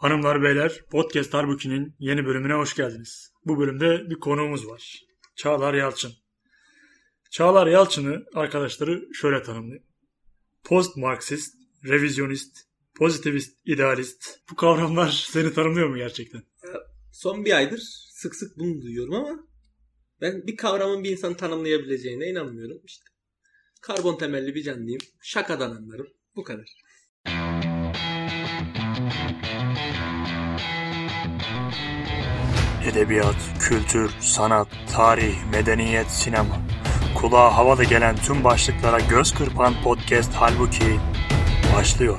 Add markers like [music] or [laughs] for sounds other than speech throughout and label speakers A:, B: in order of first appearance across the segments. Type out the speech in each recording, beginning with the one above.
A: Hanımlar beyler Podcast Harbuki'nin yeni bölümüne hoş geldiniz. Bu bölümde bir konuğumuz var. Çağlar Yalçın. Çağlar Yalçın'ı arkadaşları şöyle tanımlıyor. Post-Marksist, revizyonist, pozitivist, idealist. Bu kavramlar [laughs] seni tanımlıyor mu gerçekten?
B: Son bir aydır sık sık bunu duyuyorum ama ben bir kavramın bir insanı tanımlayabileceğine inanmıyorum. İşte karbon temelli bir canlıyım. Şakadan anlarım. Bu kadar.
A: Edebiyat, kültür, sanat, tarih, medeniyet, sinema. Kulağa havada gelen tüm başlıklara göz kırpan podcast halbuki başlıyor.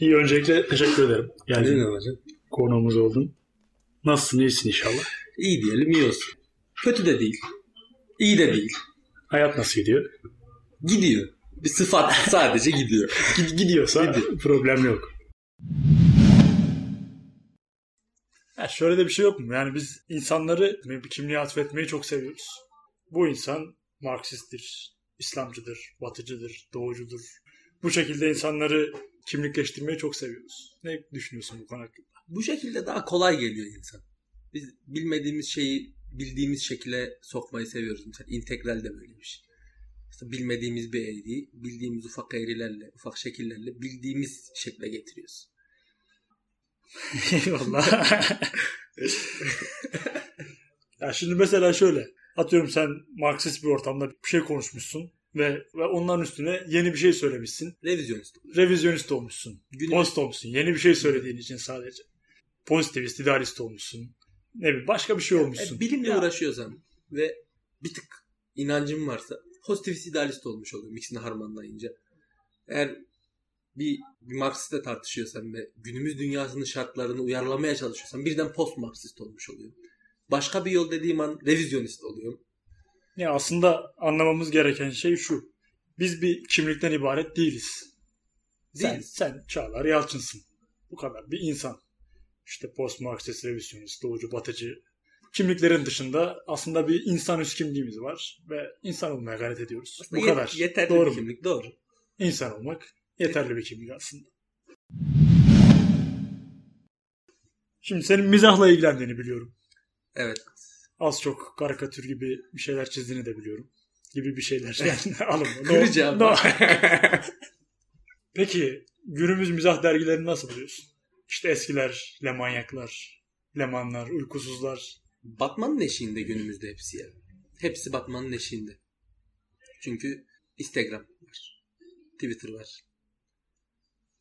A: İyi öncelikle teşekkür ederim.
B: Geldin hocam.
A: konuğumuz oldun. Nasılsın iyisin inşallah.
B: İyi diyelim iyi olsun. Kötü de değil. İyi de değil.
A: Hayat nasıl gidiyor?
B: Gidiyor. Bir sıfat sadece gidiyor. [laughs]
A: Gid- gidiyorsa problem yok. Ya şöyle de bir şey yok mu? Yani biz insanları bir kimliğe atfetmeyi çok seviyoruz. Bu insan Marksisttir, İslamcıdır, Batıcıdır, Doğucudur. Bu şekilde insanları kimlikleştirmeyi çok seviyoruz. Ne düşünüyorsun bu konu hakkında?
B: Bu şekilde daha kolay geliyor insan. Biz bilmediğimiz şeyi bildiğimiz şekilde sokmayı seviyoruz. Mesela integral de böyle bir şey. Bilmediğimiz bir eğriyi bildiğimiz ufak eğrilerle, ufak şekillerle bildiğimiz şekle getiriyoruz. [laughs]
A: Eyvallah. ya şimdi mesela şöyle. Atıyorum sen Marksist bir ortamda bir şey konuşmuşsun ve, ve onların üstüne yeni bir şey söylemişsin.
B: Revizyonist.
A: Revizyonist olmuşsun.
B: Günümüz-
A: Post olmuşsun. Yeni bir şey söylediğin için sadece. Pozitivist, idealist olmuşsun. Ne bileyim başka bir şey olmuşsun.
B: E, bilimle
A: Ya,
B: uğraşıyorsam ve bir tık inancım varsa pozitivist idealist olmuş oluyorum ikisini harmanlayınca. Eğer bir, bir Marksist'le tartışıyorsam ve günümüz dünyasının şartlarını uyarlamaya çalışıyorsam birden post Marksist olmuş oluyorum. Başka bir yol dediğim an revizyonist oluyorum.
A: Ya aslında anlamamız gereken şey şu. Biz bir kimlikten ibaret değiliz. Sen,
B: Değil.
A: sen Çağlar Yalçın'sın. Bu kadar bir insan. İşte post Marksist, revizyonist, doğucu, batıcı kimliklerin dışında aslında bir insan üst kimliğimiz var ve insan olmaya gayret ediyoruz. Bu
B: Ye-
A: kadar.
B: Yeterli
A: Doğru
B: kimlik. Doğru.
A: İnsan olmak yeterli bir kimlik aslında. Şimdi senin mizahla ilgilendiğini biliyorum.
B: Evet.
A: Az çok karikatür gibi bir şeyler çizdiğini de biliyorum. Gibi bir şeyler. [laughs] Yani alın. [laughs]
B: Ama.
A: no. [laughs] Peki günümüz mizah dergilerini nasıl buluyorsun? İşte eskiler, Lemanyaklar, Lemanlar, Uykusuzlar.
B: Batman'ın eşiğinde günümüzde hepsi ya. Hepsi Batman'ın eşiğinde. Çünkü Instagram var. Twitter var.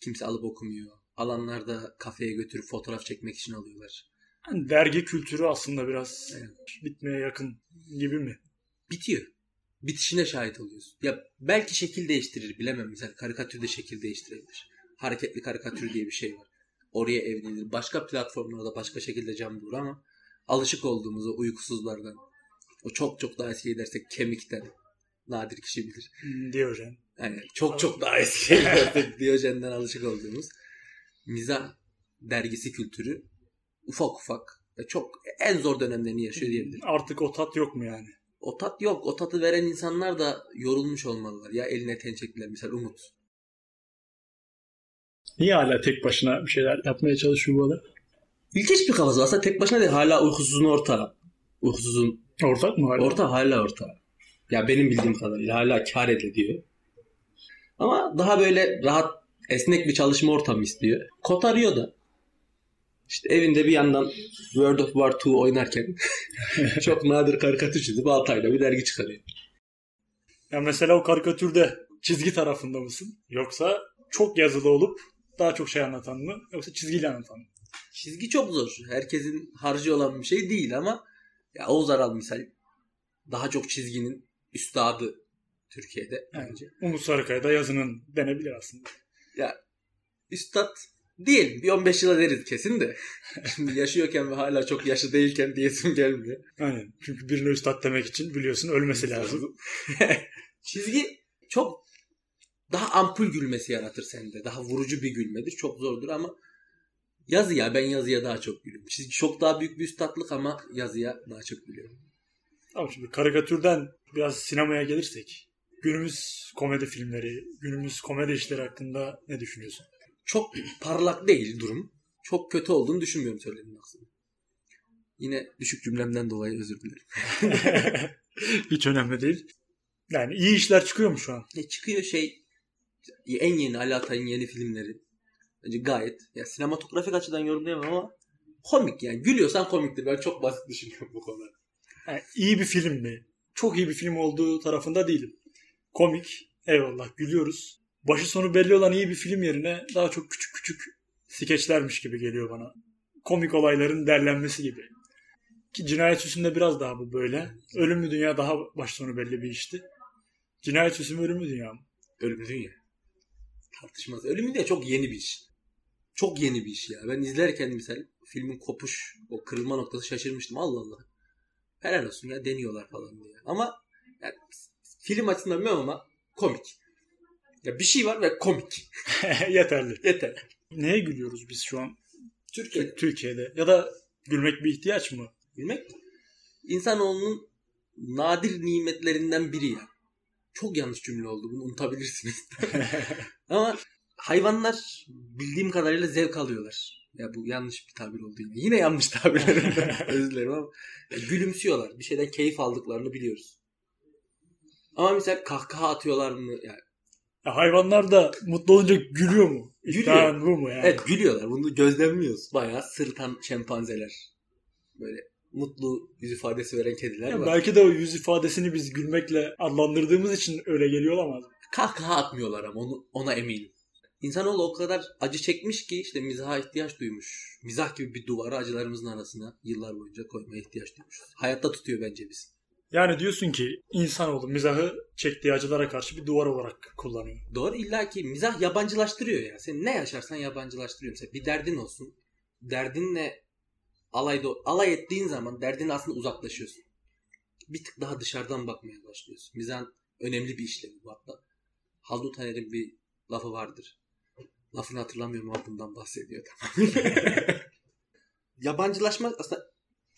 B: Kimse alıp okumuyor. Alanlar da kafeye götürüp fotoğraf çekmek için alıyorlar.
A: Yani dergi kültürü aslında biraz
B: Evet.
A: bitmeye yakın gibi mi?
B: Bitiyor. Bitişine şahit oluyorsun. Ya belki şekil değiştirir bilemem. Mesela karikatür de şekil değiştirebilir. Hareketli karikatür diye bir şey var. Oraya evrilir. Başka platformlarda başka şekilde can bulur ama alışık olduğumuz o uykusuzlardan o çok çok daha eskiye dersek kemikten nadir kişi bilir.
A: Hmm, Diyojen.
B: Yani çok çok daha eskiye dersek [laughs] Diyojen'den alışık olduğumuz mizah dergisi kültürü ufak ufak ve çok en zor dönemlerini yaşıyor diyebilirim.
A: Artık o tat yok mu yani?
B: O tat yok. O tatı veren insanlar da yorulmuş olmalılar. Ya eline ten çektiler. Mesela Umut.
A: Niye hala tek başına bir şeyler yapmaya çalışıyor bu adam?
B: İlginç bir kafası. Aslında tek başına değil. Hala uykusuzun ortağı. Uykusuzun
A: Ortak mı hala?
B: orta hala orta. Ya benim bildiğim kadarıyla hala kar ediyor. Ama daha böyle rahat esnek bir çalışma ortamı istiyor. Kotarıyor da. İşte evinde bir yandan World of War 2 oynarken [laughs] çok nadir karikatür çizip Altay'la bir dergi çıkarıyor.
A: Ya mesela o karikatürde çizgi tarafında mısın? Yoksa çok yazılı olup daha çok şey anlatan mı? Yoksa çizgiyle anlatan mı?
B: Çizgi çok zor. Herkesin harcı olan bir şey değil ama ya Oğuz Aral misal daha çok çizginin üstadı Türkiye'de
A: Yani
B: bence.
A: Umut Sarıkaya'da yazının denebilir aslında.
B: Ya üstad değil. Bir 15 yıla deriz kesin de. Şimdi [laughs] yaşıyorken ve hala çok yaşlı değilken diyesim gelmiyor.
A: Aynen. Çünkü birine üstad demek için biliyorsun ölmesi lazım. [laughs]
B: Çizgi çok daha ampul gülmesi yaratır sende. Daha vurucu bir gülmedir. Çok zordur ama yazı ya ben yazıya daha çok gülüyorum. Çizgi çok daha büyük bir üstadlık ama yazıya daha çok gülüyorum.
A: Ama şimdi karikatürden biraz sinemaya gelirsek. Günümüz komedi filmleri, günümüz komedi işleri hakkında ne düşünüyorsun?
B: Çok parlak değil durum. çok kötü olduğunu düşünmüyorum söylediğin aslında. Yine düşük cümlemden dolayı özür dilerim. [laughs]
A: Hiç önemli değil. Yani iyi işler çıkıyor mu şu an?
B: Ya çıkıyor şey en yeni Ali Atay'ın yeni filmleri. Bence gayet ya sinematografik açıdan yorumlayamam ama komik yani. Gülüyorsan komiktir. Ben çok basit düşünüyorum bu konuda.
A: Yani iyi bir film mi? Çok iyi bir film olduğu tarafında değilim. Komik. Eyvallah gülüyoruz. Başı sonu belli olan iyi bir film yerine daha çok küçük küçük skeçlermiş gibi geliyor bana. Komik olayların derlenmesi gibi. Ki cinayet süsünde biraz daha bu böyle. Ölümlü Dünya daha baş sonu belli bir işti. Cinayet süsü mü Ölümlü Dünya mı?
B: Ölümlü Dünya. Tartışmaz. Ölümlü Dünya çok yeni bir iş. Çok yeni bir iş ya. Ben izlerken misal filmin kopuş, o kırılma noktası şaşırmıştım. Allah Allah. Helal olsun ya deniyorlar falan diye. Ama yani, film açısından bilmiyorum ama komik. Ya bir şey var ve komik. [laughs]
A: Yeterli.
B: Yeter.
A: Neye gülüyoruz biz şu an
B: Türkiye
A: Türkiye'de? Ya da gülmek bir ihtiyaç mı?
B: bilmek insanoğlunun nadir nimetlerinden biri ya. Çok yanlış cümle oldu. Bunu unutabilirsiniz. [laughs] Ama hayvanlar bildiğim kadarıyla zevk alıyorlar. Ya bu yanlış bir tabir oldu yine. Yine yanlış tabirlerimden [laughs] özür dilerim ama ya gülümsüyorlar. Bir şeyden keyif aldıklarını biliyoruz. Ama mesela kahkaha atıyorlar mı? Yani,
A: Ya hayvanlar da mutlu olunca gülüyor mu?
B: Gülüyor.
A: Bu mu yani?
B: evet gülüyorlar. Bunu gözlemliyoruz. Bayağı sırıtan şempanzeler. Böyle mutlu yüz ifadesi veren kediler
A: Ya
B: var.
A: belki de o yüz ifadesini biz gülmekle adlandırdığımız için öyle geliyor olamaz.
B: kahkaha atmıyorlar ama onu, ona eminim. İnsanoğlu o kadar acı çekmiş ki işte mizaha ihtiyaç duymuş. Mizah gibi bir duvarı acılarımızın arasına yıllar boyunca koymaya ihtiyaç duymuş. Hayatta tutuyor bence biz.
A: Yani diyorsun ki insanoğlu mizahı çektiği acılara karşı bir duvar olarak kullanıyor.
B: Doğru illa ki mizah yabancılaştırıyor ya. Sen ne yaşarsan yabancılaştırıyor. Mesela bir derdin olsun. Derdinle alay, alay ettiğin zaman derdin aslında uzaklaşıyorsun. Bir tık daha dışarıdan bakmaya başlıyorsun. Mizahın önemli bir işlevi bu hatta. Haldun Taner'in bir lafı vardır. Lafını hatırlamıyorum ama bundan bahsediyor. [laughs] Yabancılaşma aslında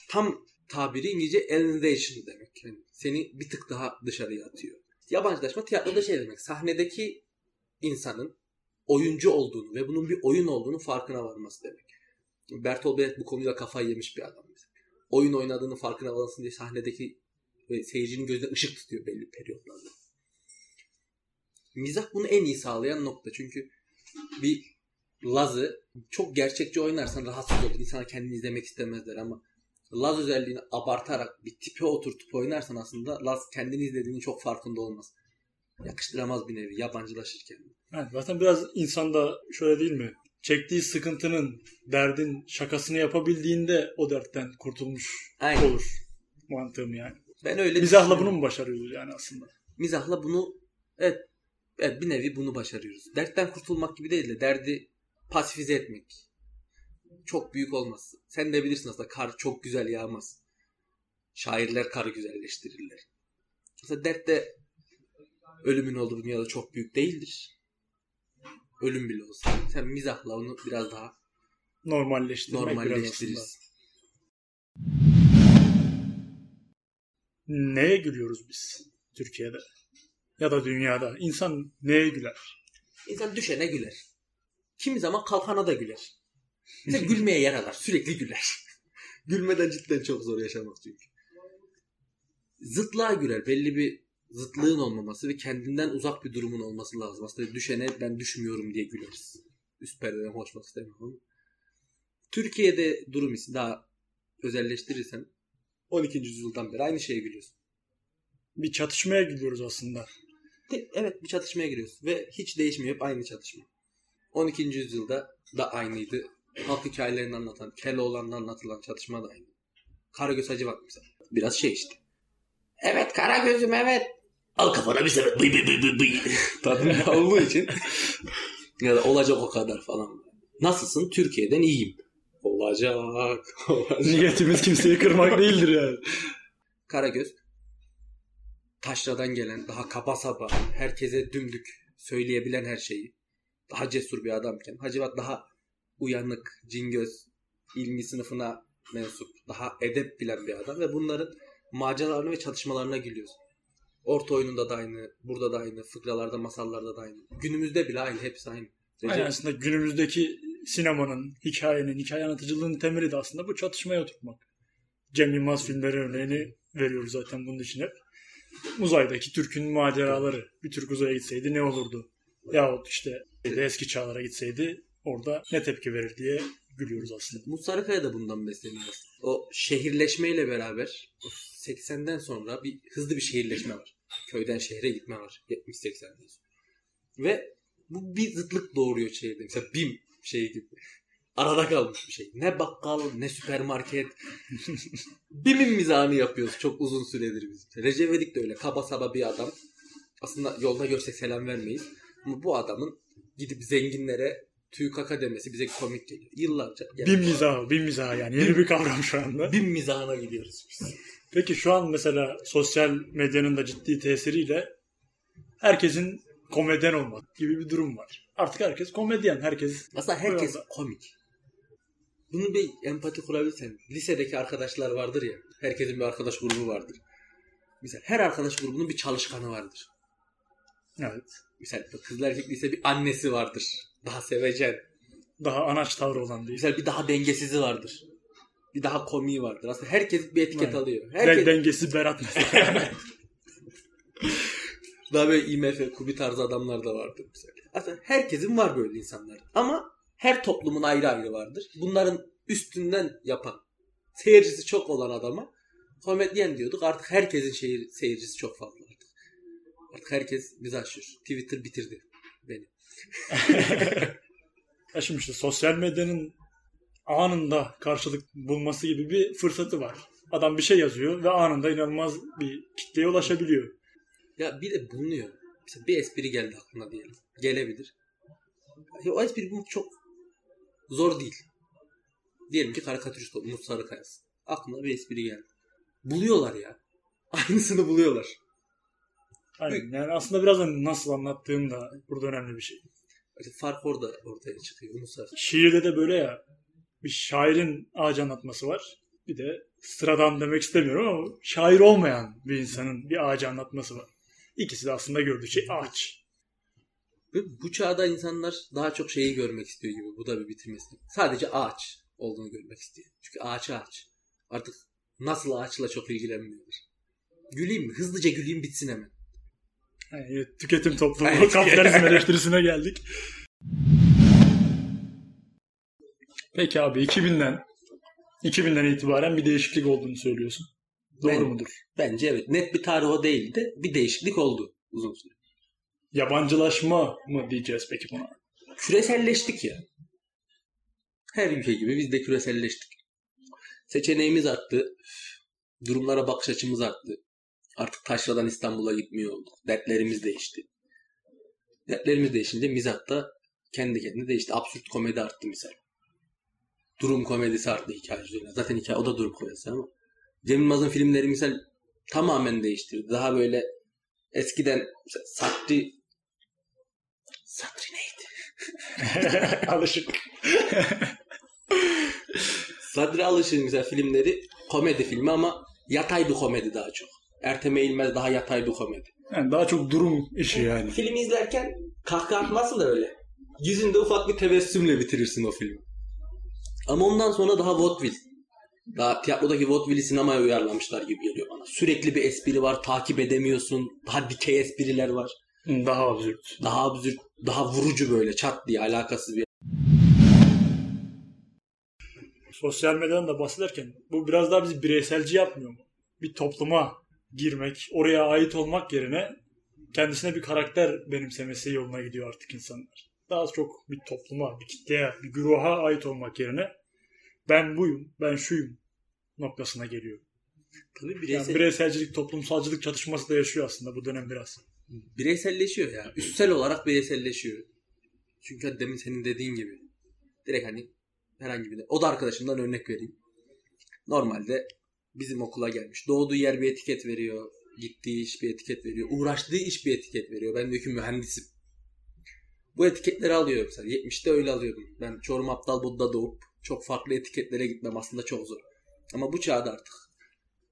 B: tam tabiri İngilizce alienation demek. Yani seni bir tık daha dışarıya atıyor. Yabancılaşma tiyatroda şey demek. Sahnedeki insanın oyuncu olduğunu ve bunun bir oyun olduğunu farkına varması demek. Bertolt Brecht bu konuyla kafayı yemiş bir adam. Oyun oynadığını farkına varasın diye sahnedeki ve seyircinin gözüne ışık tutuyor belli periyotlarda. Mizah bunu en iyi sağlayan nokta. Çünkü bir Laz'ı çok gerçekçi oynarsan rahatsız olur. İnsanlar kendini izlemek istemezler ama Laz özelliğini abartarak bir tipe oturtup oynarsan aslında Laz kendini izlediğinin çok farkında olmaz. Yakıştıramaz bir nevi yabancılaşırken.
A: Evet, zaten biraz insanda şöyle değil mi? Çektiği sıkıntının, derdin şakasını yapabildiğinde o dertten kurtulmuş
B: Aynen.
A: olur. Mantığım yani.
B: Ben öyle
A: Mizahla bunu mu başarıyoruz yani aslında?
B: Mizahla bunu evet, evet bir nevi bunu başarıyoruz. Dertten kurtulmak gibi değil de derdi pasifize etmek. Çok büyük olmaz. Sen de bilirsin aslında kar çok güzel yağmaz. Şairler karı güzelleştirirler. Mesela dert de ölümün olduğu dünyada çok büyük değildir. Ölüm bile olsa. Sen mizahla onu biraz daha
A: Normalleştirmek
B: normalleştiririz.
A: Neye gülüyoruz biz Türkiye'de? Ya da dünyada. İnsan neye güler?
B: İnsan düşene güler. Kimi zaman kalkana da güler. Mesela [laughs] gülmeye yer arar. Sürekli güler. [laughs] Gülmeden cidden çok zor yaşamak çünkü. Zıtlığa güler. Belli bir zıtlığın olmaması ve kendinden uzak bir durumun olması lazım. Aslında düşene ben düşmüyorum diye güleriz. Üst perdeden konuşmak istemiyorum. Türkiye'de durum ise daha özelleştirirsem 12. yüzyıldan beri aynı şeye gülüyorsun.
A: Bir çatışmaya gülüyoruz aslında.
B: De- Evet bir çatışmaya giriyoruz ve hiç değişmiyor hep aynı çatışma. 12. yüzyılda da aynıydı. Halk hikayelerini anlatan, Keloğlan'da anlatılan çatışma da aynı. Karagöz Hacivat mesela. Biraz şey işte. Evet Karagöz'üm evet. Al kafana bir sefer bıy bıy bıy bıy bıy. [laughs] Tadında olduğu için. ya da olacak o kadar falan. Nasılsın? Türkiye'den iyiyim. Olacak. [laughs] olacak.
A: Niyetimiz kimseyi kırmak değildir yani.
B: Karagöz taşradan gelen daha kaba saba herkese dümdük söyleyebilen her şeyi daha cesur bir adamken Hacivat daha uyanık, cingöz, ilmi sınıfına mensup, daha edep bilen bir adam ve bunların maceralarına ve çatışmalarına gülüyoruz. Orta oyununda da aynı, burada da aynı, fıkralarda, masallarda da aynı. Günümüzde bile aynı, hepsi aynı. Recep,
A: Yani aslında günümüzdeki sinemanın, hikayenin, hikaye anlatıcılığının temeli de aslında bu çatışmaya oturtmak. Cem Yılmaz filmleri örneğini veriyoruz zaten bunun için hep. Uzaydaki Türk'ün maceraları. Bir Türk uzaya gitseydi ne olurdu? Yahut işte eski çağlara gitseydi orada ne tepki verir diye gülüyoruz aslında.
B: Umut Sarıkaya da bundan besleniyor aslında. O şehirleşmeyle beraber 80'den sonra bir hızlı bir şehirleşme var. Köyden şehre gitme var 70-80'den sonra. Ve bu bir zıtlık doğuruyor şehirde. Mesela BİM şey gibi. Arada kalmış bir şey. Ne bakkal ne süpermarket. [laughs] BİM'in mizahını yapıyoruz çok uzun süredir biz. Recep İvedik de öyle. Kaba saba bir adam. Aslında yolda görsek selam vermeyiz. Ama bu adamın gidip zenginlere tüy kaka demesi bize komik geliyor. Yıllarca.
A: Bin mizahı, bin mizahı yani yeni bir kavram şu anda.
B: Bin mizahına gidiyoruz biz. [laughs]
A: Peki şu an mesela sosyal medyanın da ciddi tesiriyle herkesin komedyen olmak gibi bir durum var. Artık herkes komedyen, herkes
B: Aslında herkes komik. Bunu bir empati kurabilirsen. Lisedeki arkadaşlar vardır ya. Herkesin bir arkadaş grubu vardır. Mesela her arkadaş grubunun bir çalışkanı vardır.
A: Evet.
B: Mesela kızlar erkek lise bir annesi vardır. Daha sevecen.
A: Daha anaç tavrı olan değil.
B: Mesela bir daha dengesizi vardır. Bir daha komiği vardır. Aslında herkes bir etiket
A: Evet.
B: alıyor.
A: Den-
B: Herkes
A: dengesi Berat mesela. [laughs]
B: daha böyle IMF, Kubi tarzı adamlar da vardır mesela. Aslında herkesin var böyle insanlar. Ama her toplumun ayrı ayrı vardır. Bunların üstünden yapan, seyircisi çok olan adama komedyen diyorduk. Artık herkesin şehir, seyircisi çok fazla artık. Artık herkes bizi aşıyor. Twitter bitirdi beni. [laughs]
A: ya şimdi işte sosyal medyanın anında karşılık bulması gibi bir fırsatı var. Adam bir şey yazıyor ve anında inanılmaz bir kitleye ulaşabiliyor.
B: Ya bir de bulunuyor. Mesela bir espri geldi aklına diyelim. Gelebilir. Ya o espri bulmak çok zor değil. Diyelim ki karikatürist Umut Sarıkaya'sın. Aklına bir espri geldi. Buluyorlar ya. [laughs] Aynısını buluyorlar.
A: Aynen. Yani aslında biraz nasıl anlattığın da burada önemli bir şey.
B: Fark orada ortaya çıkıyor. Sarıkaya.
A: Şiirde de böyle ya bir şairin ağacı anlatması var. Bir de sıradan demek istemiyorum ama şair olmayan bir insanın bir ağacı anlatması var. İkisi de aslında gördüğü şey ağaç.
B: Bu çağda insanlar daha çok şeyi görmek istiyor gibi. Bu da bir bitirmesi. Sadece ağaç olduğunu görmek istiyor. Çünkü ağaç ağaç. Artık nasıl ağaçla çok ilgilenmiyorlar. Güleyim mi? Hızlıca güleyim bitsin hemen.
A: Yani tüketim toplumu, kapitalizm eleştirisine geldik. Peki abi 2000'den 2000'den itibaren bir değişiklik olduğunu söylüyorsun. Doğru
B: Ben-
A: mudur?
B: Bence evet. Net bir tarih o değildi. Bir değişiklik oldu uzun süre.
A: Yabancılaşma mı diyeceğiz peki buna?
B: Küreselleştik ya. Her ülke gibi biz de küreselleştik. Seçeneğimiz arttı. Durumlara bakış açımız arttı. Artık taşradan İstanbul'a gitmiyor olduk. Dertlerimiz değişti. Dertlerimiz değişince mizah da kendi kendine değişti. Absürt komedi arttı misal. Durum komedisi arttı hikaye üzerine. Zaten hikaye o da durum komedisi ama. Cem Yılmaz'ın filmleri misal tamamen değiştirdi. Daha böyle eskiden Satri Satri neydi? [laughs]
A: Alışık.
B: Sadri Alışık'ın mesela filmleri komedi filmi ama yatay bir komedi daha çok. Ertem Eğilmez daha yatay bir komedi.
A: Yani daha çok durum işi yani.
B: Filmi izlerken kahkaha atmazsın da öyle. Yüzünde ufak bir tebessümle bitirirsin o filmi. Ama ondan sonra daha vaudeville. Daha tiyatrodaki vaudeville'i sinemaya uyarlamışlar gibi geliyor bana. Sürekli bir espri var, takip edemiyorsun. Daha dikey espriler var.
A: Daha absürt.
B: Daha absürt, daha vurucu böyle çat diye alakasız bir.
A: Sosyal medyadan da bahsederken bu biraz daha bizi bireyselci yapmıyor mu? Bir topluma girmek, oraya ait olmak yerine kendisine bir karakter benimsemesi yoluna gidiyor artık insanlar. Daha çok bir topluma, bir kitleye, bir güruha ait olmak yerine ben buyum, ben şuyum noktasına geliyor.
B: Tabii
A: Yani
B: bireysel,
A: bireyselcilik, toplumsalcılık çatışması da yaşıyor aslında bu dönem biraz.
B: bireyselleşiyor ya. Üstsel olarak bireyselleşiyor. Çünkü demin senin dediğin gibi. Direkt hani herhangi bir O da arkadaşımdan örnek vereyim. Normalde bizim okula gelmiş. Doğduğu yer bir etiket veriyor. Gittiği iş bir etiket veriyor. Uğraştığı iş bir etiket veriyor. Ben diyor ki mühendisim. Bu etiketleri alıyor mesela. 70'te öyle alıyordum. Ben Çorum Aptal Budda doğup çok farklı etiketlere gitmem aslında çok zor. Ama bu çağda artık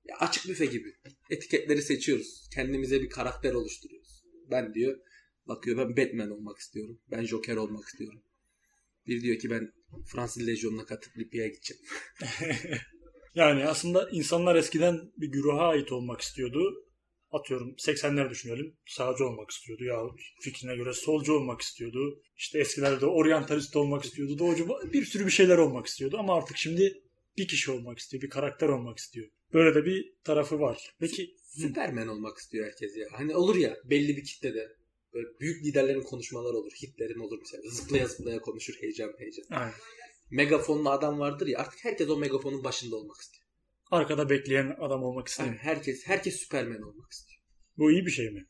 B: ya açık büfe gibi etiketleri seçiyoruz. Kendimize bir karakter oluşturuyoruz. Ben diyor bakıyor ben Batman olmak istiyorum. Ben Joker olmak istiyorum. Bir diyor ki ben Fransız Lejyonu'na katıp Libya'ya gideceğim. [laughs]
A: Yani aslında insanlar eskiden bir güruha ait olmak istiyordu. Atıyorum 80'ler düşünelim. Sağcı olmak istiyordu yahut fikrine göre solcu olmak istiyordu. İşte eskilerde oryantalist olmak istiyordu. Doğucu bir sürü bir şeyler olmak istiyordu. Ama artık şimdi bir kişi olmak istiyor. Bir karakter olmak istiyor. Böyle de bir tarafı var. Peki
B: Süpermen olmak istiyor herkes ya. Hani olur ya belli bir kitlede. Böyle büyük liderlerin konuşmaları olur. Hitler'in olur mesela. Zıplaya zıplaya konuşur heyecan heyecan.
A: aynen.
B: Megafonlu adam vardır ya artık herkes o megafonun başında olmak istiyor.
A: arkada bekleyen adam olmak
B: Yani
A: istemiyor.
B: herkes herkes Süpermen olmak istiyor.
A: Bu iyi bir şey mi?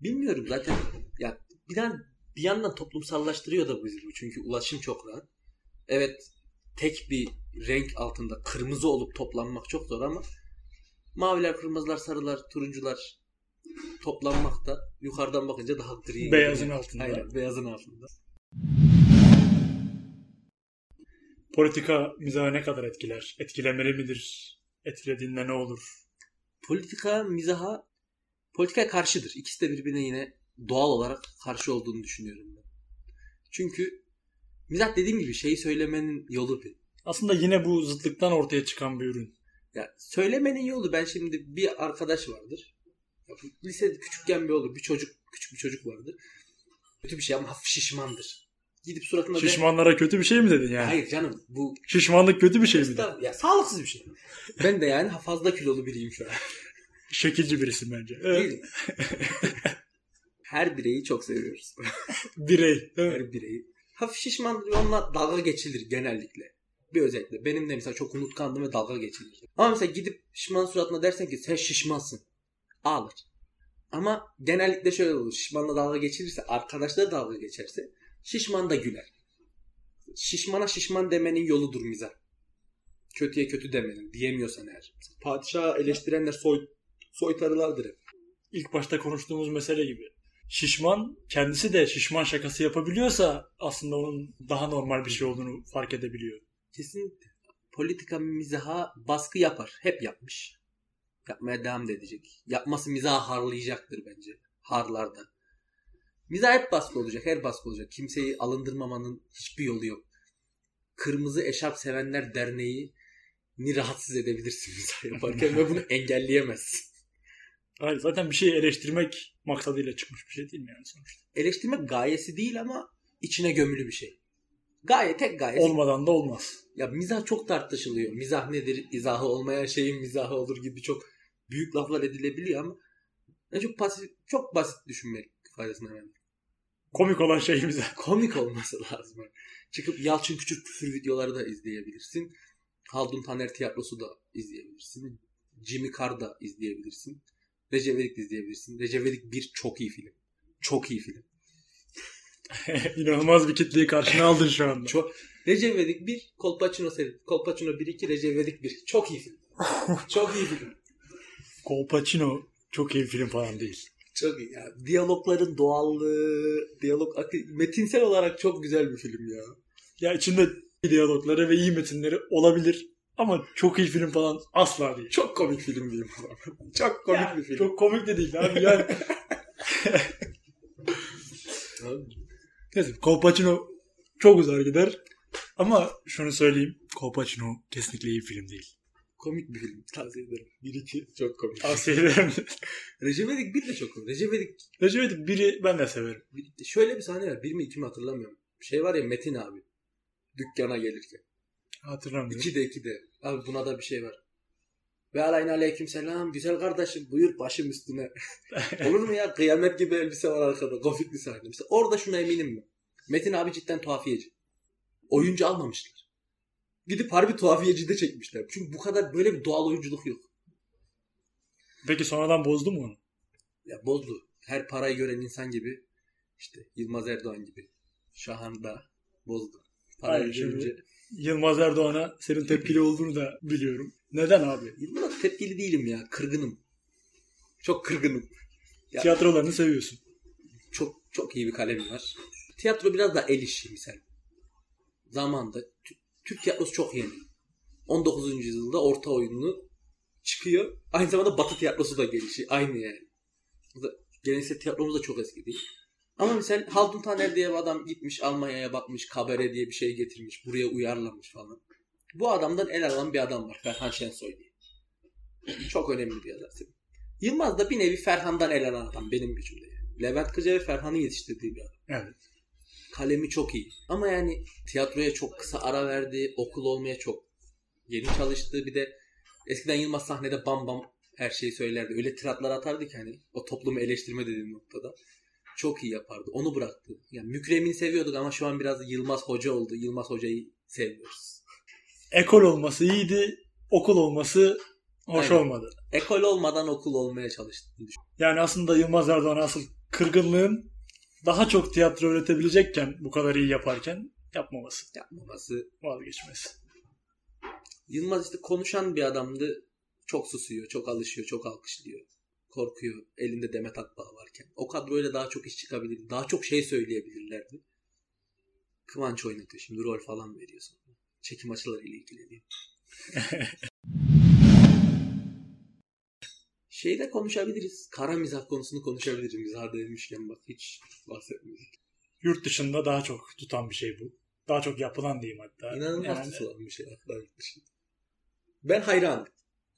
B: Bilmiyorum zaten ya bir, yan, bir yandan toplumsallaştırıyor da bizi bu. Çünkü ulaşım çok rahat. Evet tek bir renk altında kırmızı olup toplanmak çok zor ama maviler, kırmızılar, sarılar, turuncular toplanmak da yukarıdan bakınca daha gri.
A: Beyazın
B: geliyor.
A: altında.
B: Aynen beyazın altında.
A: Politika mizahı ne kadar etkiler? Etkilemeli midir? Etkilediğinde ne olur?
B: Politika mizaha politikaya karşıdır. İkisi de birbirine yine doğal olarak karşı olduğunu düşünüyorum ben. Çünkü mizah dediğim gibi şeyi söylemenin yolu bir.
A: Aslında yine bu zıtlıktan ortaya çıkan bir ürün.
B: Ya söylemenin yolu ben şimdi bir arkadaş vardır. Ya lisede küçükken bir olur. Bir çocuk küçük bir çocuk vardır. Kötü bir şey ama hafif şişmandır. Gidip suratına de-
A: Şişmanlara kötü bir şey mi dedin yani?
B: Hayır canım bu
A: Şişmanlık kötü bir şey mi?
B: Ya sağlıksız bir şey. Ben de yani fazla kilolu biriyim şu an.
A: Şekilci birisin bence. Evet.
B: Değil? Her bireyi çok seviyoruz. [laughs]
A: Birey. Evet.
B: Her bireyi. Hafif şişman onunla dalga geçilir genellikle. Bir özellikle. Benim de mesela çok unutkandım ve dalga geçilir. Ama mesela gidip şişman suratına dersen ki sen şişmansın. Ağlar. Ama genellikle şöyle olur. Şişmanla dalga geçilirse, arkadaşları dalga geçerse şişman da güler. Şişmana şişman demenin yoludur mizah. Kötüye kötü demenin. Diyemiyorsan eğer. Padişahı eleştirenler soy, soytarılardır hep.
A: İlk başta konuştuğumuz mesele gibi. Şişman kendisi de şişman şakası yapabiliyorsa aslında onun daha normal bir şey olduğunu fark edebiliyor.
B: Kesinlikle. Politika mizaha baskı yapar. Hep yapmış. Yapmaya devam da edecek. Yapması mizahı harlayacaktır bence. Harlar Mizah hep baskı olacak. Her baskı olacak. Kimseyi alındırmamanın hiçbir yolu yok. Kırmızı Eşarp Sevenler Derneği ni rahatsız edebilirsin mizah yaparken ve bunu engelleyemezsin.
A: Hayır, zaten bir şeyi eleştirmek maksadıyla çıkmış bir şey değil mi yani sonuçta?
B: Eleştirmek gayesi değil ama içine gömülü bir şey. Gaye tek gayesi
A: Olmadan da olmaz.
B: Ya mizah çok tartışılıyor. Mizah nedir? İzahı olmayan şeyin mizahı olur gibi çok büyük laflar edilebiliyor ama ben çok basit, çok basit düşünmek faydasına yani.
A: Komik olan şeyimize. [laughs]
B: Komik olması lazım. Çıkıp Yalçın Küçük küfür videoları da izleyebilirsin. Haldun Taner tiyatrosu da izleyebilirsin. Jimmy Carr da izleyebilirsin. Recep İvedik de izleyebilirsin. Recep İvedik bir çok iyi film. Çok iyi film. [laughs]
A: İnanılmaz bir kitleyi karşına aldın şu anda.
B: Çok Recep İvedik 1, Kolpaçino seri. Kolpaçino 1 2, Recep İvedik 1. Çok iyi film. [laughs] çok iyi film.
A: Colpacino çok iyi film falan değil.
B: Çok iyi ya. Diyalogların doğallığı, diyalog metinsel olarak çok güzel bir film ya.
A: Ya içinde diyalogları ve iyi metinleri olabilir ama çok iyi film falan asla değil.
B: Çok komik film diyeyim ama. [laughs] çok komik
A: Ya,
B: bir film.
A: Çok komik de değil abi yani. [laughs] Neyse Colpacino çok uzar gider. Ama şunu söyleyeyim. Colpacino kesinlikle iyi film değil.
B: Komik bir film. Tavsiye ederim. Bir iki çok komik.
A: Tavsiye ederim. [laughs]
B: Recep İvedik 1 de çok komik. Recep İvedik
A: Recep İvedik biri ben de severim.
B: bir- şöyle bir sahne var. Bir mi iki mi hatırlamıyorum. Şey var ya Metin abi. Dükkana gelirken.
A: Hatırlamıyorum.
B: İki de iki de. Abi buna da bir şey var. Ve alayna aleyküm selam. Güzel kardeşim buyur başım üstüne. [laughs] Olur mu ya? Kıyamet gibi elbise var arkada. Gofikli sahne. Mesela orada şuna eminim mi? Metin abi cidden tuhafiyeci. Oyuncu almamışlar. Gidip harbi tuhafiyeci de çekmişler. Çünkü bu kadar böyle bir doğal oyunculuk yok.
A: Peki sonradan bozdu mu onu?
B: Ya bozdu. Her parayı gören insan gibi işte Yılmaz Erdoğan gibi. Şahan da bozdu. Parayı
A: Hayır, şimdi-
B: görünce.
A: Yılmaz Erdoğan'a senin tepkili olduğunu da biliyorum. Neden abi?
B: Yılmaz tepkili değilim ya. Kırgınım. Çok kırgınım. Ya-
A: Tiyatrolarını seviyorsun.
B: çok çok iyi bir kalemi var. Tiyatro biraz da el işi misal. Zamanında Tü- Türk tiyatrosu çok yeni. 19. yüzyılda orta oyunlu çıkıyor. Aynı zamanda Batı tiyatrosu da gelişi. Aynı yani. Geleneksel tiyatromuz da çok eski değil. Ama mesela Haldun Taner diye bir adam gitmiş Almanya'ya bakmış kabare diye bir şey getirmiş. Buraya uyarlamış falan. Bu adamdan el alan bir adam var. Ferhan Şensoy diye. Çok önemli bir yazar. Yılmaz da bir nevi Ferhan'dan el alan adam benim gücümde. Yani. Levent Kıca ve Ferhan'ı yetiştirdiği bir adam.
A: Evet.
B: Kalemi çok iyi. Ama yani tiyatroya çok kısa ara verdi. Okul olmaya çok yeni çalıştı. Bir de eskiden Yılmaz sahnede bam bam her şeyi söylerdi. Öyle tiratlar atardı ki hani o toplumu eleştirme dediğim noktada. Çok iyi yapardı. Onu bıraktı. Yani Mükremin'i seviyorduk ama şu an biraz Yılmaz Hoca oldu. Yılmaz Hoca'yı sevmiyoruz.
A: Ekol olması iyiydi. Okul olması hoş
B: Aynen.
A: olmadı.
B: Ekol olmadan okul olmaya çalıştı.
A: Yani aslında Yılmaz Erdoğan asıl kırgınlığın daha çok tiyatro üretebilecekken bu kadar iyi yaparken yapmaması,
B: Yapmaması.
A: vazgeçmesi.
B: Yılmaz işte konuşan bir adamdı. Çok susuyor, çok alışıyor, çok alkışlıyor. Korkuyor. Elinde Demet Akbağ varken. O kadroyla daha çok iş çıkabilirdi. Daha çok şey söyleyebilirlerdi. Kıvanç oynatıyor. Şimdi rol falan veriyor sonra. Çekim açılarıyla ilgileniyor. [laughs] Şeyde konuşabiliriz. Kara mizah konusunu konuşabiliriz. Mizah demişken bak hiç bahsetmedik.
A: Yurt dışında daha çok tutan bir şey bu. Daha çok yapılan diyeyim hatta.
B: İnanılmaz
A: Yani
B: tutulan bir şey hatta yurt dışında. Ben hayranım.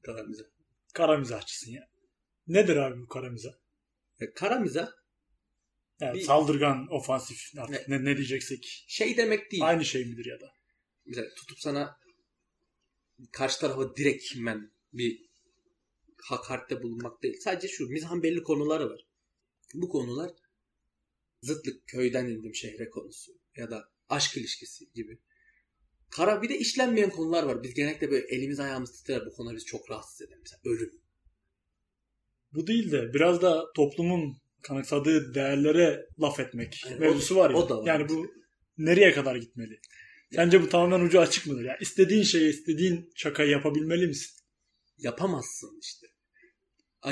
B: Kara mizah.
A: kara mizahçısın ya. Nedir abi bu kara mizah?
B: Ya kara mizah
A: Yani
B: Bir-
A: saldırgan, ofansif artık ne, ne diyeceksek.
B: şey demek değil.
A: Aynı şey midir ya da?
B: Mesela tutup sana karşı tarafa direkt men bir hakarette bulunmak değil. Sadece şu mizahın belli konuları var. Bu konular zıtlık köyden indim şehre konusu ya da aşk ilişkisi gibi. Kara bir de işlenmeyen konular var. Biz genellikle böyle elimiz ayağımız titrer bu konular bizi çok rahatsız eder. Mesela ölüm.
A: Bu değil de biraz da toplumun kanıksadığı değerlere laf etmek
B: Yani o-
A: mevzusu var ya.
B: o da var.
A: Yani bu nereye kadar gitmeli? Sence bu tamamen ucu açık mıdır? Yani istediğin şeyi, istediğin şakayı yapabilmeli misin?
B: Yapamazsın işte.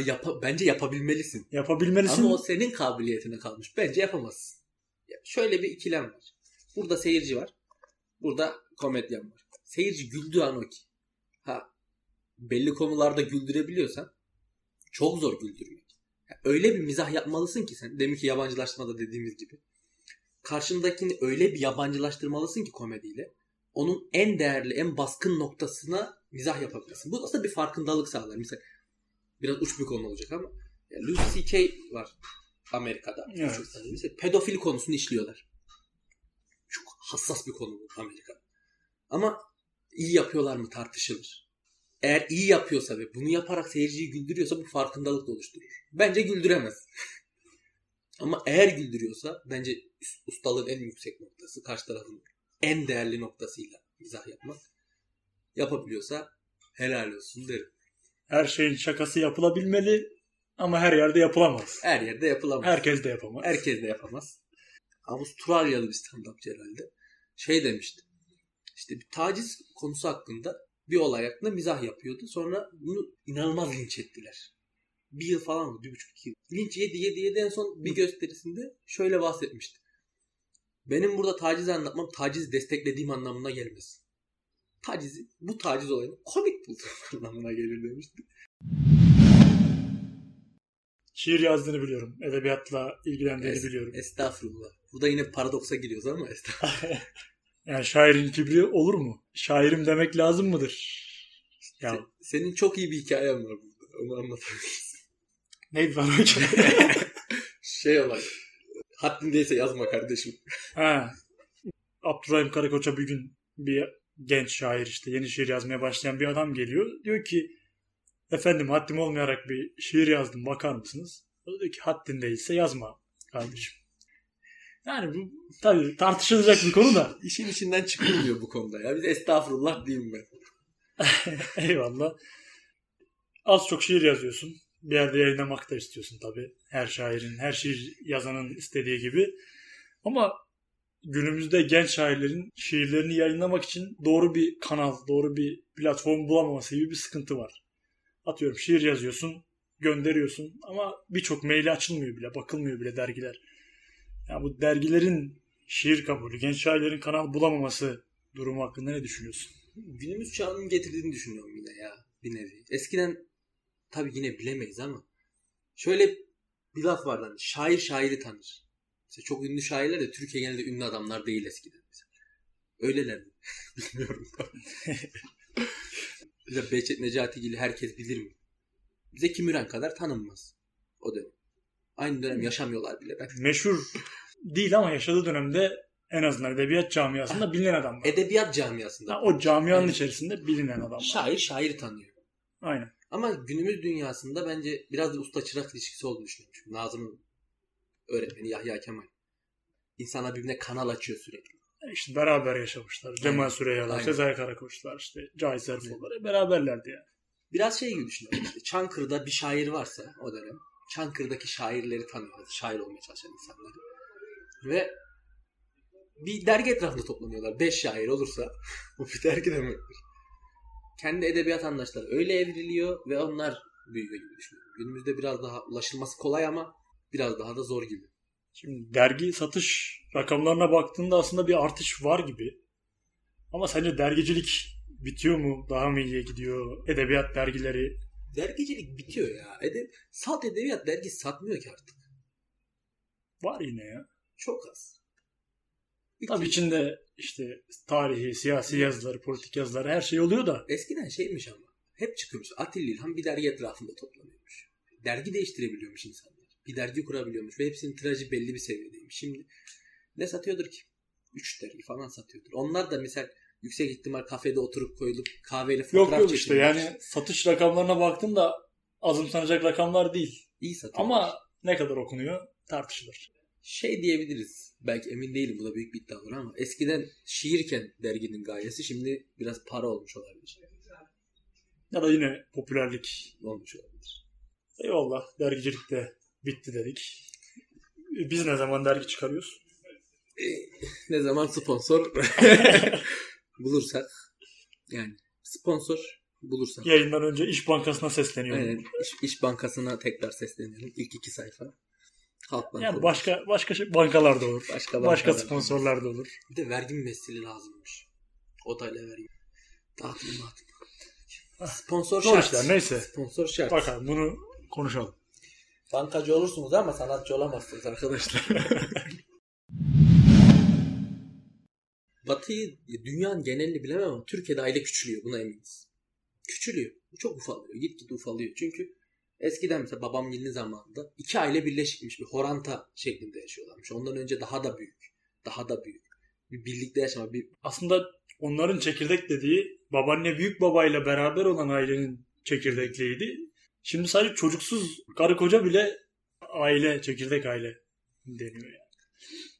B: Yapa, bence yapabilmelisin.
A: Yapabilmelisin.
B: Ama o senin kabiliyetine kalmış. Bence yapamazsın. Ya şöyle bir ikilem var. Burada seyirci var. Burada komedyen var. Seyirci güldüğü an o ki. Ha belli konularda güldürebiliyorsan çok zor güldürmek. Ya öyle bir mizah yapmalısın ki sen. Demin ki yabancılaştırmada dediğimiz gibi. Karşındakini öyle bir yabancılaştırmalısın ki komediyle. Onun en değerli, en baskın noktasına mizah yapabilirsin. Bu aslında bir farkındalık sağlar. Mesela biraz uç bir konu olacak ama ya Louis C.K. var Amerika'da.
A: Evet.
B: Mesela pedofil konusunu işliyorlar. Çok hassas bir konu bu Amerika'da. Ama iyi yapıyorlar mı tartışılır. Eğer iyi yapıyorsa ve bunu yaparak seyirciyi güldürüyorsa bu farkındalık da oluşturur. Bence güldüremez. [laughs] Ama eğer güldürüyorsa bence ustalığın en yüksek noktası karşı tarafın en değerli noktasıyla mizah yapmak. Yapabiliyorsa helal olsun derim.
A: Her şeyin şakası yapılabilmeli ama her yerde yapılamaz.
B: Her yerde yapılamaz.
A: Herkes de yapamaz.
B: Herkes de yapamaz. Avustralyalı bir stand-upçı herhalde. Şey demişti. İşte bir taciz konusu hakkında bir olay hakkında mizah yapıyordu. Sonra bunu inanılmaz linç ettiler. Bir yıl falan mı? Bir buçuk iki yıl. Linç yedi yedi yedi en son bir gösterisinde şöyle bahsetmişti. Benim burada taciz anlatmam taciz desteklediğim anlamına gelmez. Tacizi, bu taciz olayını komik buldum [laughs] anlamına gelir demişti.
A: Şiir yazdığını biliyorum. Edebiyatla ilgilendiğini
B: Es-
A: biliyorum.
B: Estağfurullah. Burada yine paradoksa giriyoruz ama estağfurullah. [laughs]
A: Yani şairin kibri olur mu? Şairim demek lazım mıdır? Ya
B: Se- Senin çok iyi bir hikayen var burada. Onu anlatabilirsin.
A: neydi lan o [laughs]
B: şey olay. Haddindeyse yazma kardeşim.
A: ha. Abdurrahim Karakoç'a bir gün bir genç şair işte yeni şiir yazmaya başlayan bir adam geliyor. Diyor ki efendim haddim olmayarak bir şiir yazdım bakar mısınız? O da diyor ki haddin değilse yazma kardeşim. Yani bu tabii tartışılacak bir konu da. [laughs]
B: İşin içinden çıkılmıyor bu konuda ya. Biz estağfurullah diyeyim ben. [laughs]
A: Eyvallah. Az çok şiir yazıyorsun. Bir yerde yayınlamak da istiyorsun tabii. Her şairin, her şiir yazanın istediği gibi. Ama günümüzde genç şairlerin şiirlerini yayınlamak için doğru bir kanal, doğru bir platform bulamaması gibi bir sıkıntı var. Atıyorum şiir yazıyorsun, gönderiyorsun ama birçok maili açılmıyor bile, bakılmıyor bile dergiler. Ya bu dergilerin şiir kabulü, genç şairlerin kanal bulamaması durumu hakkında ne düşünüyorsun?
B: Günümüz çağının getirdiğini düşünüyorum yine ya. Bir nevi. Eskiden tabii yine bilemeyiz ama şöyle bir laf vardı hani şair şairi tanır. Mesela çok ünlü şairler de Türkiye genelde ünlü adamlar değil eskiden. Mesela. Öyleler mi? [laughs] Bilmiyorum. Mesela Behçet Necatigil'i herkes bilir mi? Zeki Müren kadar tanınmaz o dönem. Aynı dönem yaşamıyorlar bile. Ben
A: Meşhur değil ama yaşadığı dönemde en azından edebiyat camiasında bilinen adam var.
B: edebiyat camiasında.
A: Ha, o camianın
B: Aynen.
A: içerisinde bilinen adam var.
B: Şair şairi tanıyor.
A: Aynen.
B: Ama günümüz dünyasında bence biraz da usta çırak ilişkisi olduğunu düşünüyorum. Çünkü Nazım'ın öğretmeni Yahya Kemal. İnsanlar birbirine kanal açıyor sürekli.
A: İşte beraber yaşamışlar. Cemal Süreyyalar. Sezai Karakoçlar, işte Cahit Zerfoğulları beraberlerdi yani.
B: Biraz şey gibi düşünüyorum işte. Çankırı'da bir şair varsa o dönem. Çankırı'daki şairleri tanıyor. Şair olmaya çalışan insanları. Ve bir dergi etrafında toplanıyorlar. Beş şair olursa [laughs] bu bir dergi demektir. Kendi edebiyat anlayışları öyle evriliyor ve onlar büyüyor gibi düşünüyorum. Günümüzde biraz daha ulaşılması kolay ama biraz daha da zor gibi.
A: Şimdi dergi satış rakamlarına baktığında aslında bir artış var gibi. Ama sence dergicilik bitiyor mu? Daha mı iyiye gidiyor? Edebiyat dergileri.
B: Dergicilik bitiyor ya. Edeb salt edebiyat dergi satmıyor ki artık.
A: Var yine ya.
B: Çok az.
A: Tabii içinde işte tarihi, siyasi yazıları, politik yazıları her şey oluyor da.
B: Eskiden şeymiş ama. Hep çıkıyormuş. Atilla İlhan bir dergi etrafında toplanıyormuş. Dergi değiştirebiliyormuş insanlar. Bir dergi kurabiliyormuş ve hepsinin tirajı belli bir seviyedeymiş. Şimdi ne satıyordur ki? Üç dergi falan satıyordur. Onlar da mesela yüksek ihtimal kafede oturup koyulup kahveyle fotoğraf
A: Yok yok işte
B: çekilmiş.
A: yani satış rakamlarına baktığında azımsanacak rakamlar değil.
B: iyi satıyor.
A: Ama ne kadar okunuyor tartışılır.
B: şey diyebiliriz. Belki emin değilim bu da büyük bir iddia olur ama eskiden şiirken derginin gayesi şimdi biraz para olmuş olabilir.
A: Ya da yine popülerlik.
B: Olmuş olabilir.
A: Eyvallah dergicilik de bitti dedik. Biz ne zaman dergi çıkarıyoruz?
B: ne zaman sponsor [laughs] bulursak yani sponsor bulursak
A: Yayından önce İş Bankası'na sesleniyorum.
B: Aynen. İş, İş Bankası'na tekrar sesleniyorum. İlk iki sayfa. Halk Bank
A: Yani
B: olur.
A: başka başka şey, bankalar da olur.
B: Başka
A: Başka
B: bankalar da
A: sponsorlar da olur.
B: Bir de vergi mümessili lazımmış. Odayla vergi. Dağıtım dağıtım. Sponsor
A: Zor
B: şart.
A: işler neyse.
B: Sponsor şart.
A: Bakalım bunu konuşalım.
B: Bankacı olursunuz ama sanatçı olamazsınız arkadaşlar. [laughs] Batı'yı, dünyanın genelini bilemem ama Türkiye'de aile küçülüyor. Buna eminiz. Küçülüyor. Çok ufalıyor. Git git ufalıyor. Çünkü eskiden mesela babam yeni zamanında iki aile birleşikmiş. Bir horanta şeklinde yaşıyorlarmış. Ondan önce daha da büyük. Daha da büyük. Bir birlikte yaşama. Bir
A: Aslında onların çekirdek dediği babaanne büyük babayla beraber olan ailenin çekirdekliğiydi. Şimdi sadece çocuksuz karı koca bile aile, çekirdek aile deniyor yani.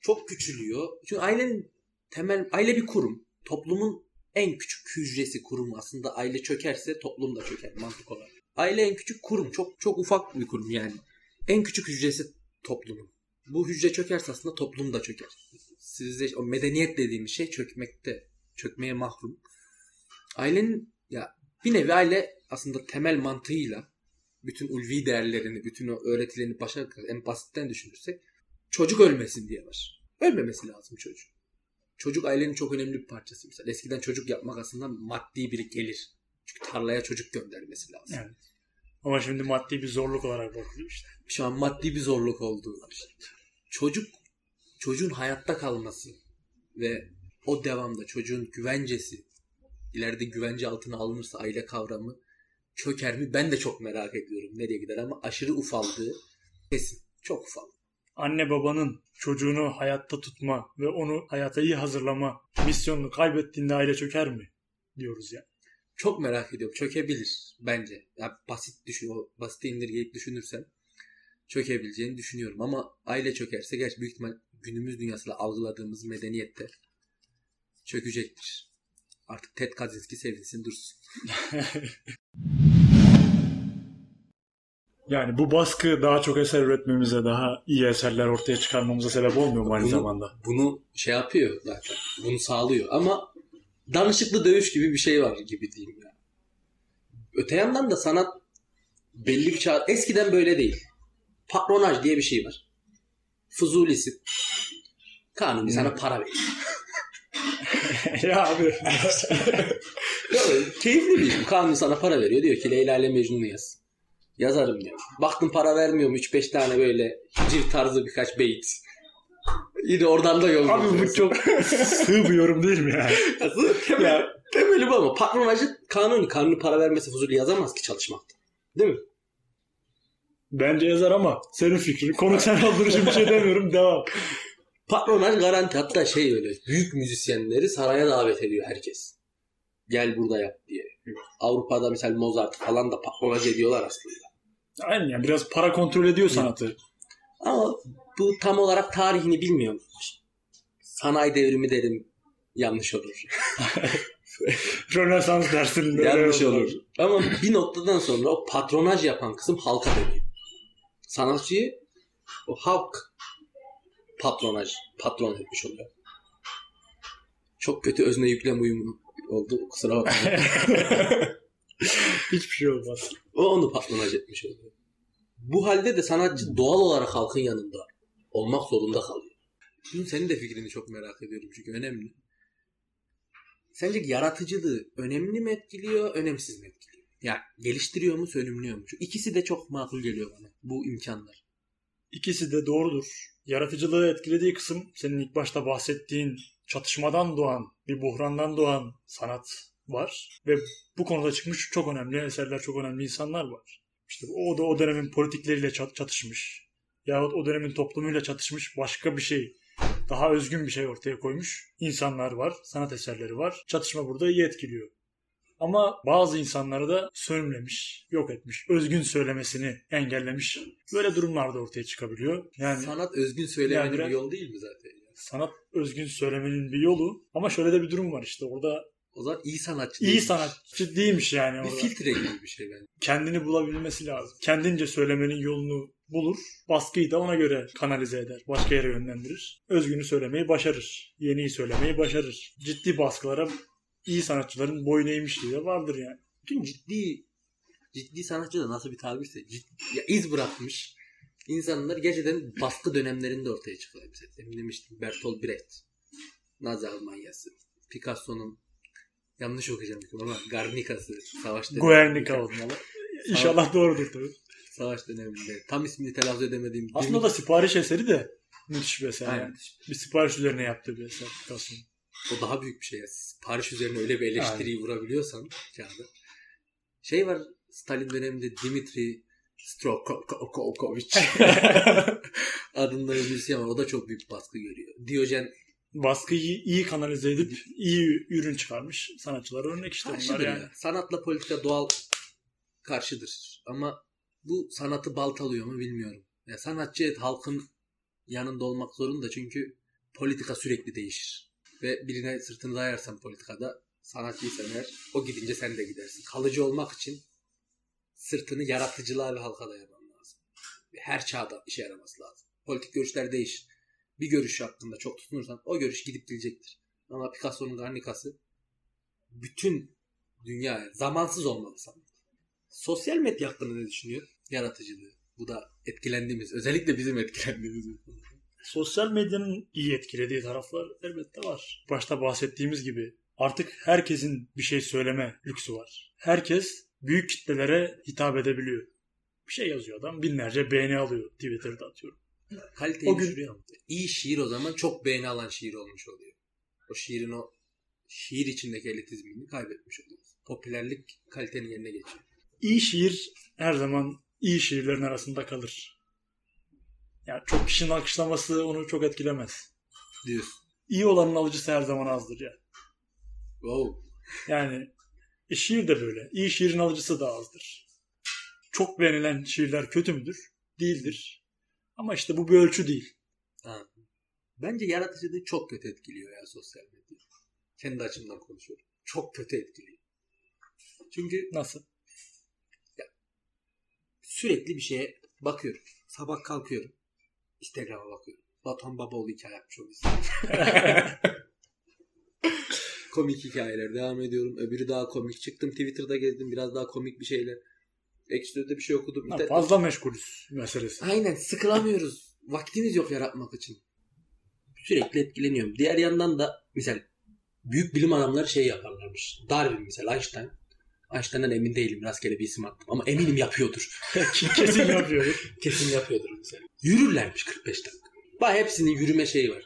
B: çok küçülüyor. Çünkü ailenin temel aile bir kurum. Toplumun en küçük hücresi kurum aslında aile çökerse toplum da çöker mantık olarak. Aile en küçük kurum. Çok çok ufak bir kurum yani. En küçük hücresi toplumun. Bu hücre çökerse aslında toplum da çöker. Sizde o medeniyet dediğimiz şey çökmekte. Çökmeye mahrum. Ailenin ya bir nevi aile aslında temel mantığıyla bütün ulvi değerlerini, bütün o öğretilerini başa en basitten düşünürsek çocuk ölmesin diye var. Ölmemesi lazım çocuk. Çocuk ailenin çok önemli bir parçası. Mesela eskiden çocuk yapmak aslında maddi bir gelir. Çünkü tarlaya çocuk göndermesi lazım.
A: Evet. Ama şimdi maddi bir zorluk olarak bakılıyor işte.
B: Şu an maddi bir zorluk oldu. Çocuk çocuğun hayatta kalması ve o devamda çocuğun güvencesi ileride güvence altına alınırsa aile kavramı çöker mi? Ben de çok merak ediyorum nereye gider ama aşırı ufaldığı kesin. Çok ufal.
A: Anne babanın çocuğunu hayatta tutma ve onu hayata iyi hazırlama misyonunu kaybettiğinde aile çöker mi? Diyoruz ya.
B: Çok merak ediyorum. Çökebilir bence. Ya basit düşün, o basit indirgeyip düşünürsem çökebileceğini düşünüyorum. Ama aile çökerse gerçi büyük ihtimal günümüz dünyasında algıladığımız medeniyette çökecektir. Artık Ted Kaczynski sevinsin dursun. [laughs]
A: Yani bu baskı daha çok eser üretmemize, daha iyi eserler ortaya çıkarmamıza sebep olmuyor mu aynı
B: Bunu-
A: zamanda?
B: Bunu şey yapıyor zaten. Bunu sağlıyor. Ama danışıklı dövüş gibi bir şey var gibi diyeyim ya. Öte yandan da sanat belli bir çağ... Eskiden böyle değil. Patronaj diye bir şey var. Fuzulisi. Kanuni sana para veriyor. [laughs]
A: ya abi. [laughs]
B: Ya, keyifli bir iş. Kanuni sana para veriyor. Diyor ki Leyla ile Mecnun'u yaz. Yazarım diyor. Baktım para vermiyorum. 3-5 tane böyle civ tarzı birkaç beyit. Yine oradan da yol
A: Abi bu çok [laughs] sığ bir yorum değil mi yani?
B: Aslında temel, temeli bu ama patronajı kanuni. Kanuni para vermesi Fuzuli yazamaz ki çalışmakta. Değil mi?
A: Bence yazar ama senin fikrin. Konu sen olduğun için bir şey demiyorum. Devam.
B: Patronaj garanti. Hatta şey öyle. Büyük müzisyenleri saraya davet ediyor herkes. Gel burada yap diye. Avrupa'da mesela Mozart falan da patronaj ediyorlar aslında.
A: Aynen yani biraz para kontrol ediyor sanatı.
B: Ama bu tam olarak tarihini bilmiyorum. Sanayi devrimi dedim yanlış olur. [laughs]
A: Rönesans dersinde.
B: yanlış olur. Ama bir noktadan sonra o patronaj yapan kısım halka dönüyor. Sanatçıyı o halk patronaj, patron etmiş oluyor. Çok kötü özne yüklem uyumu oldu. Kusura bakmayın. [laughs]
A: Hiçbir şey olmaz.
B: o onu patronaj etmiş oluyor. Bu halde de sanatçı doğal olarak halkın yanında olmak zorunda kalıyor. Şimdi senin de fikrini çok merak ediyorum çünkü önemli. Sence yaratıcılığı önemli mi etkiliyor, önemsiz mi etkiliyor? Ya geliştiriyor mu, sönümlüyor mu? Şu ikisi de çok makul geliyor bana bu imkanlar.
A: İkisi de doğrudur. Yaratıcılığı etkilediği kısım senin ilk başta bahsettiğin çatışmadan doğan, bir buhrandan doğan sanat var. Ve bu konuda çıkmış çok önemli eserler, çok önemli insanlar var. İşte o da o dönemin politikleriyle çat- çatışmış. Yahut o dönemin toplumuyla çatışmış başka bir şey, daha özgün bir şey ortaya koymuş insanlar var, sanat eserleri var. Çatışma burada iyi etkiliyor. Ama bazı insanları da sönümlemiş, yok etmiş, özgün söylemesini engellemiş. Böyle durumlar da ortaya çıkabiliyor. Yani
B: Sanat özgün söylemenin
A: Yani
B: bir yolu değil mi zaten?
A: Sanat özgün söylemenin bir yolu. Ama şöyle de bir durum var işte orada
B: O zaman iyi sanatçı
A: iyi
B: değilmiş.
A: sanatçı değilmiş yani
B: Bir
A: orada.
B: filtre gibi bir şey bence.
A: Kendini bulabilmesi lazım. Kendince söylemenin yolunu bulur. Baskıyı da ona göre kanalize eder. Başka yere yönlendirir. Özgünü söylemeyi başarır. Yeniyi söylemeyi başarır. Ciddi baskılara iyi sanatçıların boyun eğmişliği de vardır yani.
B: Bütün ciddi ciddi sanatçı da nasıl bir tabirse ciddi, ya iz bırakmış insanlar gerçekten baskı dönemlerinde ortaya çıkıyor. Demin demiştim Bertolt Brecht, Nazi Almanyası, Picasso'nun yanlış okuyacağım ama Garnica'sı savaş döneminde.
A: Guernica olmalı. İnşallah doğrudur tabii.
B: Savaş döneminde. Tam ismini telaffuz edemediğim.
A: Aslında da sipariş eseri de müthiş bir eser.
B: Aynen.
A: Yani. Bir sipariş üzerine yaptığı bir eser Picasso'nun.
B: O daha büyük bir şey. ya. Paris üzerine öyle bir eleştiriyi vurabiliyorsan kağıda. Şey var Stalin döneminde Dimitri Strokovic [laughs] adında bir müzisyen var. O da çok büyük baskı görüyor. Diyojen
A: Baskıyı iyi kanalize edip iyi ürün çıkarmış sanatçılar örnek işte bunlar
B: karşıdır
A: yani.
B: ya. Sanatla politika doğal karşıdır. Ama bu sanatı baltalıyor mu bilmiyorum. Ya sanatçı evet, halkın yanında olmak zorunda çünkü politika sürekli değişir. Ve birine sırtını dayarsan politikada sanatçıysan eğer o gidince sen de gidersin. Kalıcı olmak için sırtını yaratıcılığa ve halka dayaman lazım. Her çağda işe yaraması lazım. Politik görüşler değişir. Bir görüş hakkında çok tutunursan o görüş gidip gelecektir. Ama Picasso'nun Garnica'sı bütün dünya zamansız olmalı sanat. Sosyal medya hakkında ne düşünüyor? Yaratıcılığı. Bu da etkilendiğimiz, özellikle bizim etkilendiğimiz bir konu.
A: Sosyal medyanın iyi etkilediği taraflar elbette var. Başta bahsettiğimiz gibi artık herkesin bir şey söyleme lüksü var. Herkes büyük kitlelere hitap edebiliyor. Bir şey yazıyor adam binlerce beğeni alıyor Twitter'da atıyorum.
B: Kaliteyi
A: O gün-
B: düşürüyor ama. İyi şiir o zaman çok beğeni alan şiir olmuş oluyor. O şiirin o şiir içindeki elitizmini kaybetmiş oluyoruz. Popülerlik kalitenin yerine geçiyor.
A: İyi şiir her zaman iyi şiirlerin arasında kalır. Yani çok kişinin alkışlaması onu çok etkilemez.
B: Diyorsun.
A: İyi olanın alıcısı her zaman azdır ya.
B: Wow.
A: Yani e, şiir de böyle. İyi şiirin alıcısı da azdır. Çok beğenilen şiirler kötü müdür? Değildir. Ama işte bu bir ölçü değil.
B: Ha. Bence yaratıcılığı çok kötü etkiliyor ya sosyal medya. Kendi açımdan konuşuyorum. Çok kötü etkiliyor. Çünkü
A: Nasıl?
B: sürekli bir şeye bakıyorum. Sabah kalkıyorum. Instagram'a bakıyorum. Batuhan Babaoğlu hikaye yapmış oluyor. [laughs] komik hikayeler devam ediyorum. Öbürü daha komik. Çıktım Twitter'da gezdim. Biraz daha komik bir şeyler. Ekstra'da bir şey okudum.
A: Ha, fazla meşgulüz meselesi.
B: Aynen sıkılamıyoruz. Vaktimiz yok yaratmak için. Sürekli etkileniyorum. Diğer yandan da misal büyük bilim adamları şey yaparlarmış. Darwin misal Einstein. Einstein'dan emin değilim. Rastgele bir isim attım. Ama eminim yapıyordur. [laughs]
A: Kesin yapıyor.
B: Kesin yapıyordur [laughs] mesela. Yürürlermiş 45 dakika. Bak hepsinin yürüme şeyi var.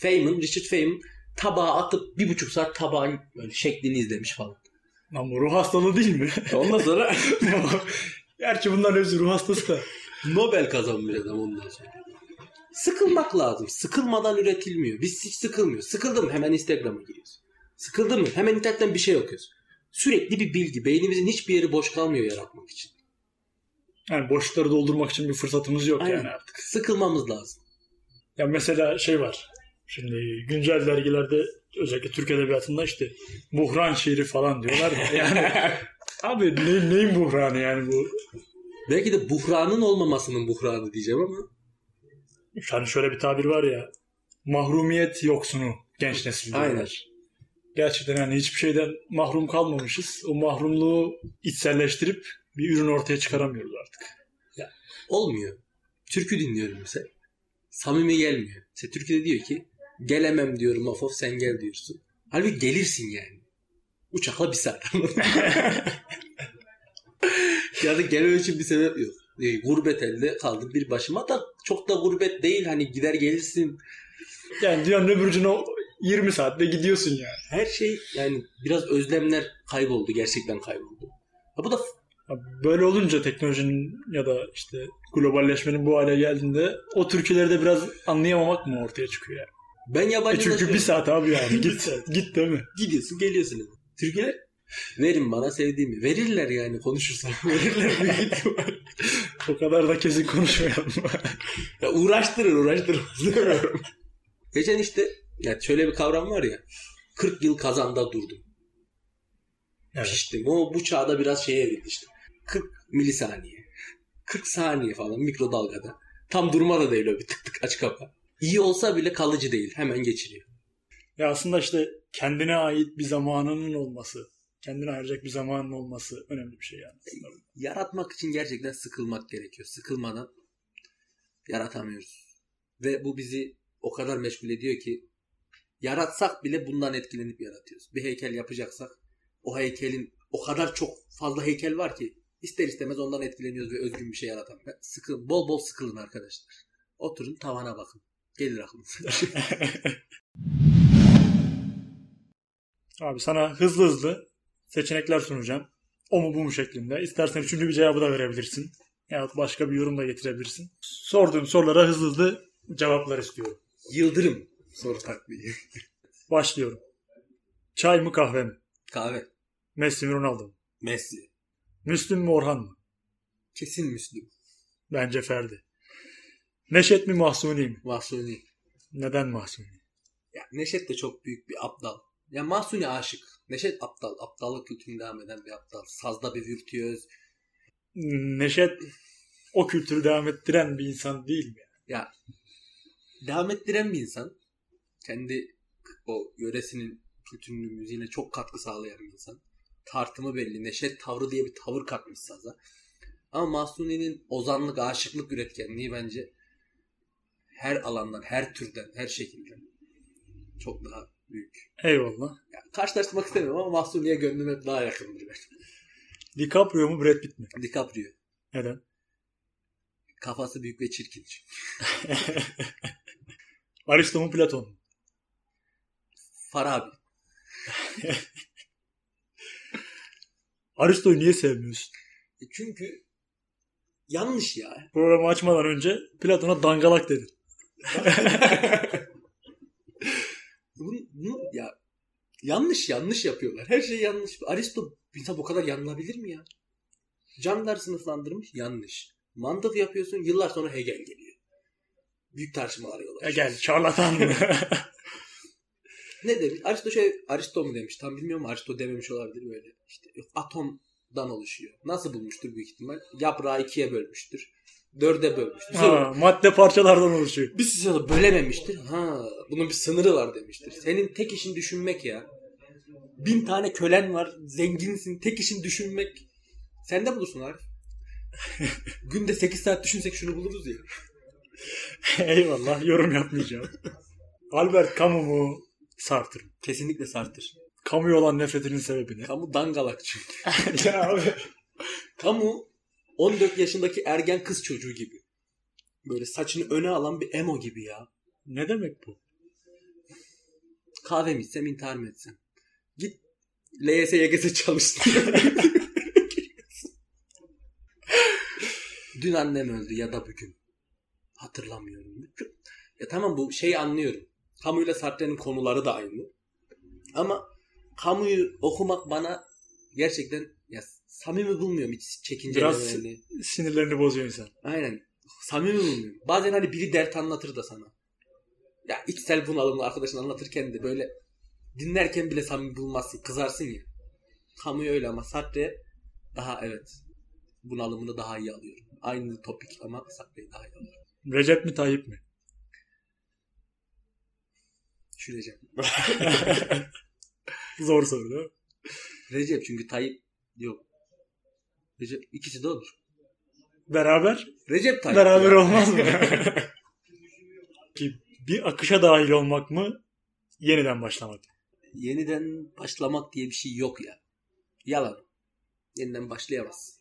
B: Feynman, Richard Feynman tabağa atıp bir buçuk saat tabağın böyle şeklini izlemiş falan.
A: Lan bu ruh hastalığı değil mi? [laughs]
B: Ondan sonra [laughs]
A: Gerçi bunların hepsi ruh hastası da.
B: Nobel kazanmış adam ondan sonra. Sıkılmak lazım. Sıkılmadan üretilmiyor. Biz hiç sıkılmıyor. Sıkıldın mı hemen Instagram'a giriyoruz. Sıkıldın mı hemen internetten bir şey okuyoruz. Sürekli bir bilgi. Beynimizin hiçbir yeri boş kalmıyor yaratmak için.
A: Yani boşlukları doldurmak için bir fırsatımız yok
B: Aynen.
A: yani artık.
B: Sıkılmamız lazım.
A: Ya mesela şey var. Şimdi güncel dergilerde özellikle Türk Edebiyatı'nda işte buhran şiiri falan diyorlar ya. Yani [laughs] abi ne, neyin buhranı yani bu?
B: Belki de buhranın olmamasının buhranı diyeceğim ama
A: Yani şöyle bir tabir var ya. Mahrumiyet yoksunu genç nesil diyorlar.
B: Aynen.
A: Gerçekten yani hiçbir şeyden mahrum kalmamışız. O mahrumluğu içselleştirip bir ürün ortaya çıkaramıyoruz artık.
B: olmuyor. Türkü dinliyorum mesela. Samimi gelmiyor. Mesela türküde diyor ki gelemem diyorum of of sen gel diyorsun. Halbuki gelirsin yani. Uçakla bir saat. [laughs] yani gelmem için bir sebep yok. E, gurbet elde kaldım bir başıma da çok da gurbet değil hani gider gelirsin.
A: Yani dünyanın öbür ucuna 20 saatte gidiyorsun yani.
B: Her şey yani biraz özlemler kayboldu. Gerçekten kayboldu. Ha, bu da
A: Ya Böyle olunca teknolojinin ya da işte globalleşmenin bu hale geldiğinde o türküleri de biraz anlayamamak mı ortaya çıkıyor yani?
B: Ben
A: E
B: yabancı
A: çünkü bir saat abi yani [laughs] git git değil mi?
B: Gidiyorsun geliyorsun. Türküler verin bana sevdiğimi. Verirler yani konuşursan. [laughs] Verirler büyük ihtimal.
A: O kadar da kesin konuşmayalım.
B: Ya uğraştırır uğraştırmaz demiyorum. Geçen işte ya şöyle bir kavram var ya 40 yıl kazanda durdum.
A: evet.
B: Piştim. O bu çağda biraz şeye evrildi işte. 40 milisaniye. 40 saniye falan mikrodalgada. Tam durma da değil o bir tık tık aç kapa. İyi olsa bile kalıcı değil. Hemen geçiriyor.
A: Ya aslında işte kendine ait bir zamanının olması, kendine ayıracak bir zamanın olması önemli bir şey yani. aslında.
B: Yaratmak için gerçekten sıkılmak gerekiyor. Sıkılmadan yaratamıyoruz. Ve bu bizi o kadar meşgul ediyor ki yaratsak bile bundan etkilenip yaratıyoruz. Bir heykel yapacaksak o heykelin o kadar çok fazla heykel var ki ister istemez ondan etkileniyoruz ve özgün bir şey yaratamıyoruz. Sıkıl, bol bol sıkılın arkadaşlar. Oturun tavana bakın. Gelir aklınıza. [laughs]
A: Abi sana hızlı hızlı seçenekler sunacağım. O mu bu mu şeklinde. İstersen üçüncü bir cevabı da verebilirsin. Ya başka bir yorum da getirebilirsin. Sorduğum sorulara hızlı hızlı cevaplar istiyorum.
B: Yıldırım soru takviye. [laughs]
A: Başlıyorum. Çay mı kahve mi?
B: Kahve.
A: Messi mi Ronaldo mu?
B: Messi.
A: Müslüm mü Orhan mı?
B: Kesin Müslüm.
A: Bence Ferdi. Neşet mi Mahsuni mi?
B: Mahsuni.
A: Neden Mahsuni?
B: Ya Neşet de çok büyük bir aptal. Ya Mahsuni aşık. Neşet aptal. Aptallık kültürünü devam eden bir aptal. Sazda bir virtüöz.
A: Neşet o kültürü devam ettiren bir insan değil mi?
B: Ya devam ettiren bir insan. Kendi o yöresinin kültürünün müziğine çok katkı sağlayan bir insan. Tartımı belli. Neşet tavrı diye bir tavır katmış saza. Ama Mahsuni'nin ozanlık, aşıklık üretkenliği bence her alandan, her türden, her şekilde çok daha büyük.
A: Eyvallah.
B: Yani karşılaştırmak istemiyorum ama Mahsuni'ye gönlüm hep daha yakındır benim. [laughs]
A: DiCaprio mu Brad Pitt mi?
B: DiCaprio.
A: Neden?
B: Kafası büyük ve çirkin. [laughs]
A: Aristo mu Platon mu?
B: Farabi. [laughs]
A: Aristo'yu niye sevmiyorsun?
B: E çünkü yanlış ya.
A: Programı açmadan önce Platon'a dangalak dedin.
B: Bunu, bunu ya yanlış yanlış yapıyorlar. Her şey yanlış. Aristo insan bu kadar yanılabilir mi ya? Canlılar sınıflandırmış yanlış. Mantık yapıyorsun yıllar sonra Hegel geliyor. Büyük tartışmalar yol açıyor.
A: gel şarlatan mı? [laughs]
B: Ne demiş? Aristo şey Aristo mu demiş? Tam bilmiyorum Aristo dememiş olabilir böyle. İşte atomdan oluşuyor. Nasıl bulmuştur büyük ihtimal? Yaprağı ikiye bölmüştür. Dörde. Sonra
A: ha, madde parçalardan oluşuyor.
B: bir sırada bölememiştir. Ha, bunun bir sınırı var demiştir. Senin tek işin düşünmek ya. Bin tane kölen var. Zenginsin. Tek işin düşünmek. Sen de bulursun Arif. [laughs] Günde 8 saat düşünsek şunu buluruz ya.
A: Eyvallah yorum yapmayacağım. Albert Camus mu Sartre?
B: Kesinlikle sartır.
A: Camus'a olan nefretinin sebebi ne?
B: Kamu dangalak çünkü. [laughs]
A: ya abi.
B: Kamu 14 yaşındaki ergen kız çocuğu gibi. Böyle saçını öne alan bir emo gibi ya.
A: Ne demek bu?
B: Kahve mi içsem intihar mı etsem? Git LYS YGS çalıştır. [laughs] Dün annem öldü ya da bugün. Hatırlamıyorum. Ya tamam bu şeyi anlıyorum. Kamuyla Sartre'nin konuları da aynı. Ama kamuyu okumak bana gerçekten ya samimi bulmuyorum hiç çekince
A: Biraz sinirlerini bozuyor insan.
B: Aynen. Samimi bulmuyorum. Bazen hani biri dert anlatır da sana. Ya içsel bunalımlı arkadaşın anlatırken de böyle dinlerken bile samimi bulmazsın. Kızarsın ya. Kamuyu öyle ama Sartre daha evet bunalımını daha iyi alıyorum. Aynı topik ama Sartre'yi daha iyi alıyorum.
A: Recep mi Tayyip mi?
B: Düşüneceğim. [laughs]
A: Zor soru değil mi?
B: Recep çünkü Tayyip yok. Recep ikisi de olur.
A: Beraber?
B: Recep Tayyip.
A: Beraber
B: ya.
A: olmaz mı? [laughs] Ki bir akışa dahil olmak mı? Yeniden başlamak?
B: Yeniden başlamak diye bir şey yok ya. Yalan. Yeniden başlayamaz.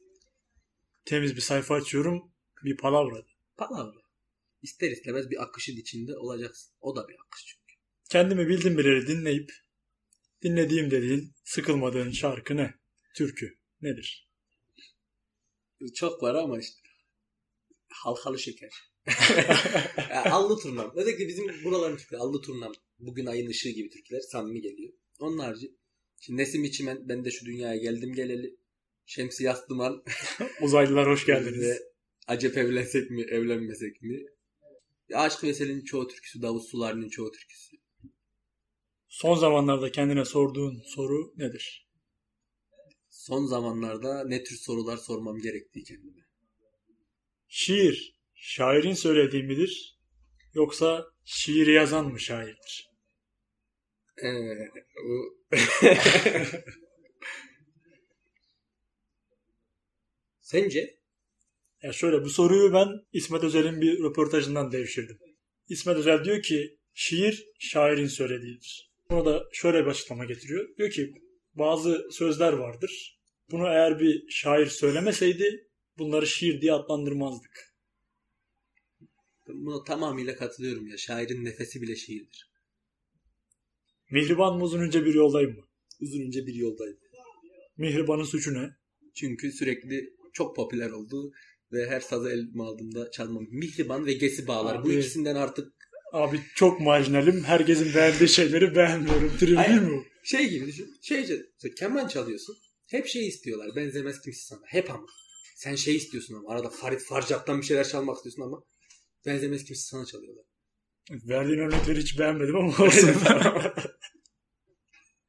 A: Temiz bir sayfa açıyorum. Bir palavra.
B: Palavra. İster istemez bir akışın içinde olacaksın. O da bir akış çünkü.
A: Kendimi bildim bileli dinleyip dinlediğim dediğin sıkılmadığın şarkı ne? Türkü nedir?
B: Çok var ama işte. Halkalı şeker. [laughs] ya, allı turnam. Özellikle bizim buraların türküleri. Allı turnam. Bugün ayın ışığı gibi türküler. Samimi geliyor. Onun harici. Şimdi Nesim İçimen. Ben de şu dünyaya geldim geleli. Şemsi Yastıman. [laughs]
A: Uzaylılar hoş geldiniz.
B: Ve acep evlensek mi evlenmesek mi? Aşk Veysel'in çoğu türküsü. Davut Sular'ın çoğu türküsü.
A: Son zamanlarda kendine sorduğun soru nedir?
B: Son zamanlarda ne tür sorular sormam gerektiği kendime.
A: Şiir, şairin söylediği midir? Yoksa şiiri yazan mı şairdir?
B: Ee, bu... [laughs] Sence?
A: Ya şöyle bu soruyu ben İsmet Özel'in bir röportajından devşirdim. İsmet Özel diyor ki şiir şairin söylediğidir. Buna da şöyle bir açıklama getiriyor. Diyor ki bazı sözler vardır. Bunu eğer bir şair söylemeseydi bunları şiir diye adlandırmazdık.
B: Buna tamamıyla katılıyorum ya. Şairin nefesi bile şiirdir.
A: Mihriban mı uzun önce bir yoldayım mı?
B: Uzun önce bir yoldaydı.
A: Mihriban'ın suçu ne?
B: Çünkü sürekli çok popüler oldu ve her sazı elime aldığımda çalmam. Mihriban ve Gesi Bağlar. Bu
A: Abi.
B: ikisinden artık
A: Abi çok marjinalim. Herkesin beğendiği şeyleri beğenmiyorum. Mi bu?
B: şey gibi düşün. Şeyce, mesela keman çalıyorsun. Hep şey istiyorlar. Benzemez kimse sana. Hep ama. Sen şey istiyorsun ama. Arada Farid Farcak'tan bir şeyler çalmak istiyorsun ama benzemez kimse sana çalıyorlar.
A: Verdiğin örnekleri hiç beğenmedim ama [laughs] olsun.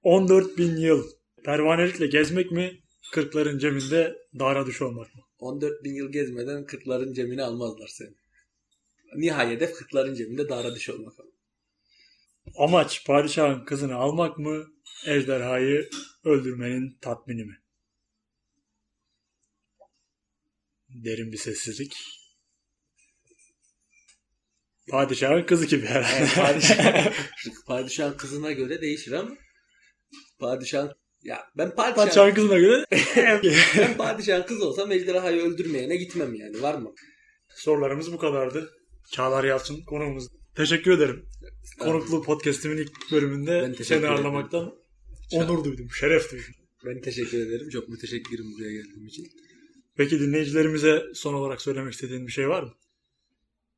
A: 14 bin yıl pervanelikle gezmek mi? Kırkların ceminde dara düş olmak mı?
B: 14 bin yıl gezmeden kırkların cemini almazlar seni. Nihayet hedef kırkların ceminde dara düş olmak ama.
A: Amaç padişahın kızını almak mı? Ejderhayı öldürmenin tatmini mi? Derin bir sessizlik. Padişahın kızı gibi herhalde.
B: Yani padişah, [laughs] padişahın kızına göre değişir ama padişahın ya ben padişah,
A: Padişahın kızına göre [laughs]
B: ben padişahın kızı olsam ejderhayı öldürmeyene gitmem yani var mı?
A: sorularımız bu kadardı. Çağlar Yalçın konuğumuz. Teşekkür ederim. Konuklu podcastimin ilk bölümünde seni ağırlamaktan onur duydum, şeref duydum.
B: Ben teşekkür ederim. Çok müteşekkirim buraya geldiğim için.
A: Peki dinleyicilerimize son olarak söylemek istediğin bir şey var mı?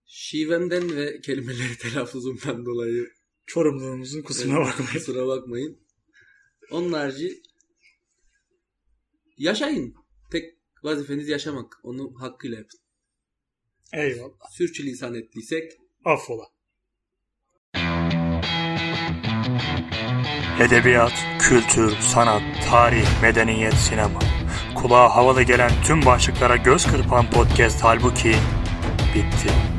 B: Şivemden ve kelimeleri telaffuzumdan dolayı
A: Çorumluğumuzun kusuruna
B: Evet,
A: bakmayın.
B: Kusura bakmayın. Onun harici yaşayın. Tek vazifeniz yaşamak. Onu hakkıyla yapın.
A: Eyvallah.
B: Sürçülisan ettiysek
A: Affola.
C: Edebiyat, kültür, sanat, tarih, medeniyet, sinema. Kulağa havalı gelen tüm başlıklara göz kırpan podcast halbuki bitti.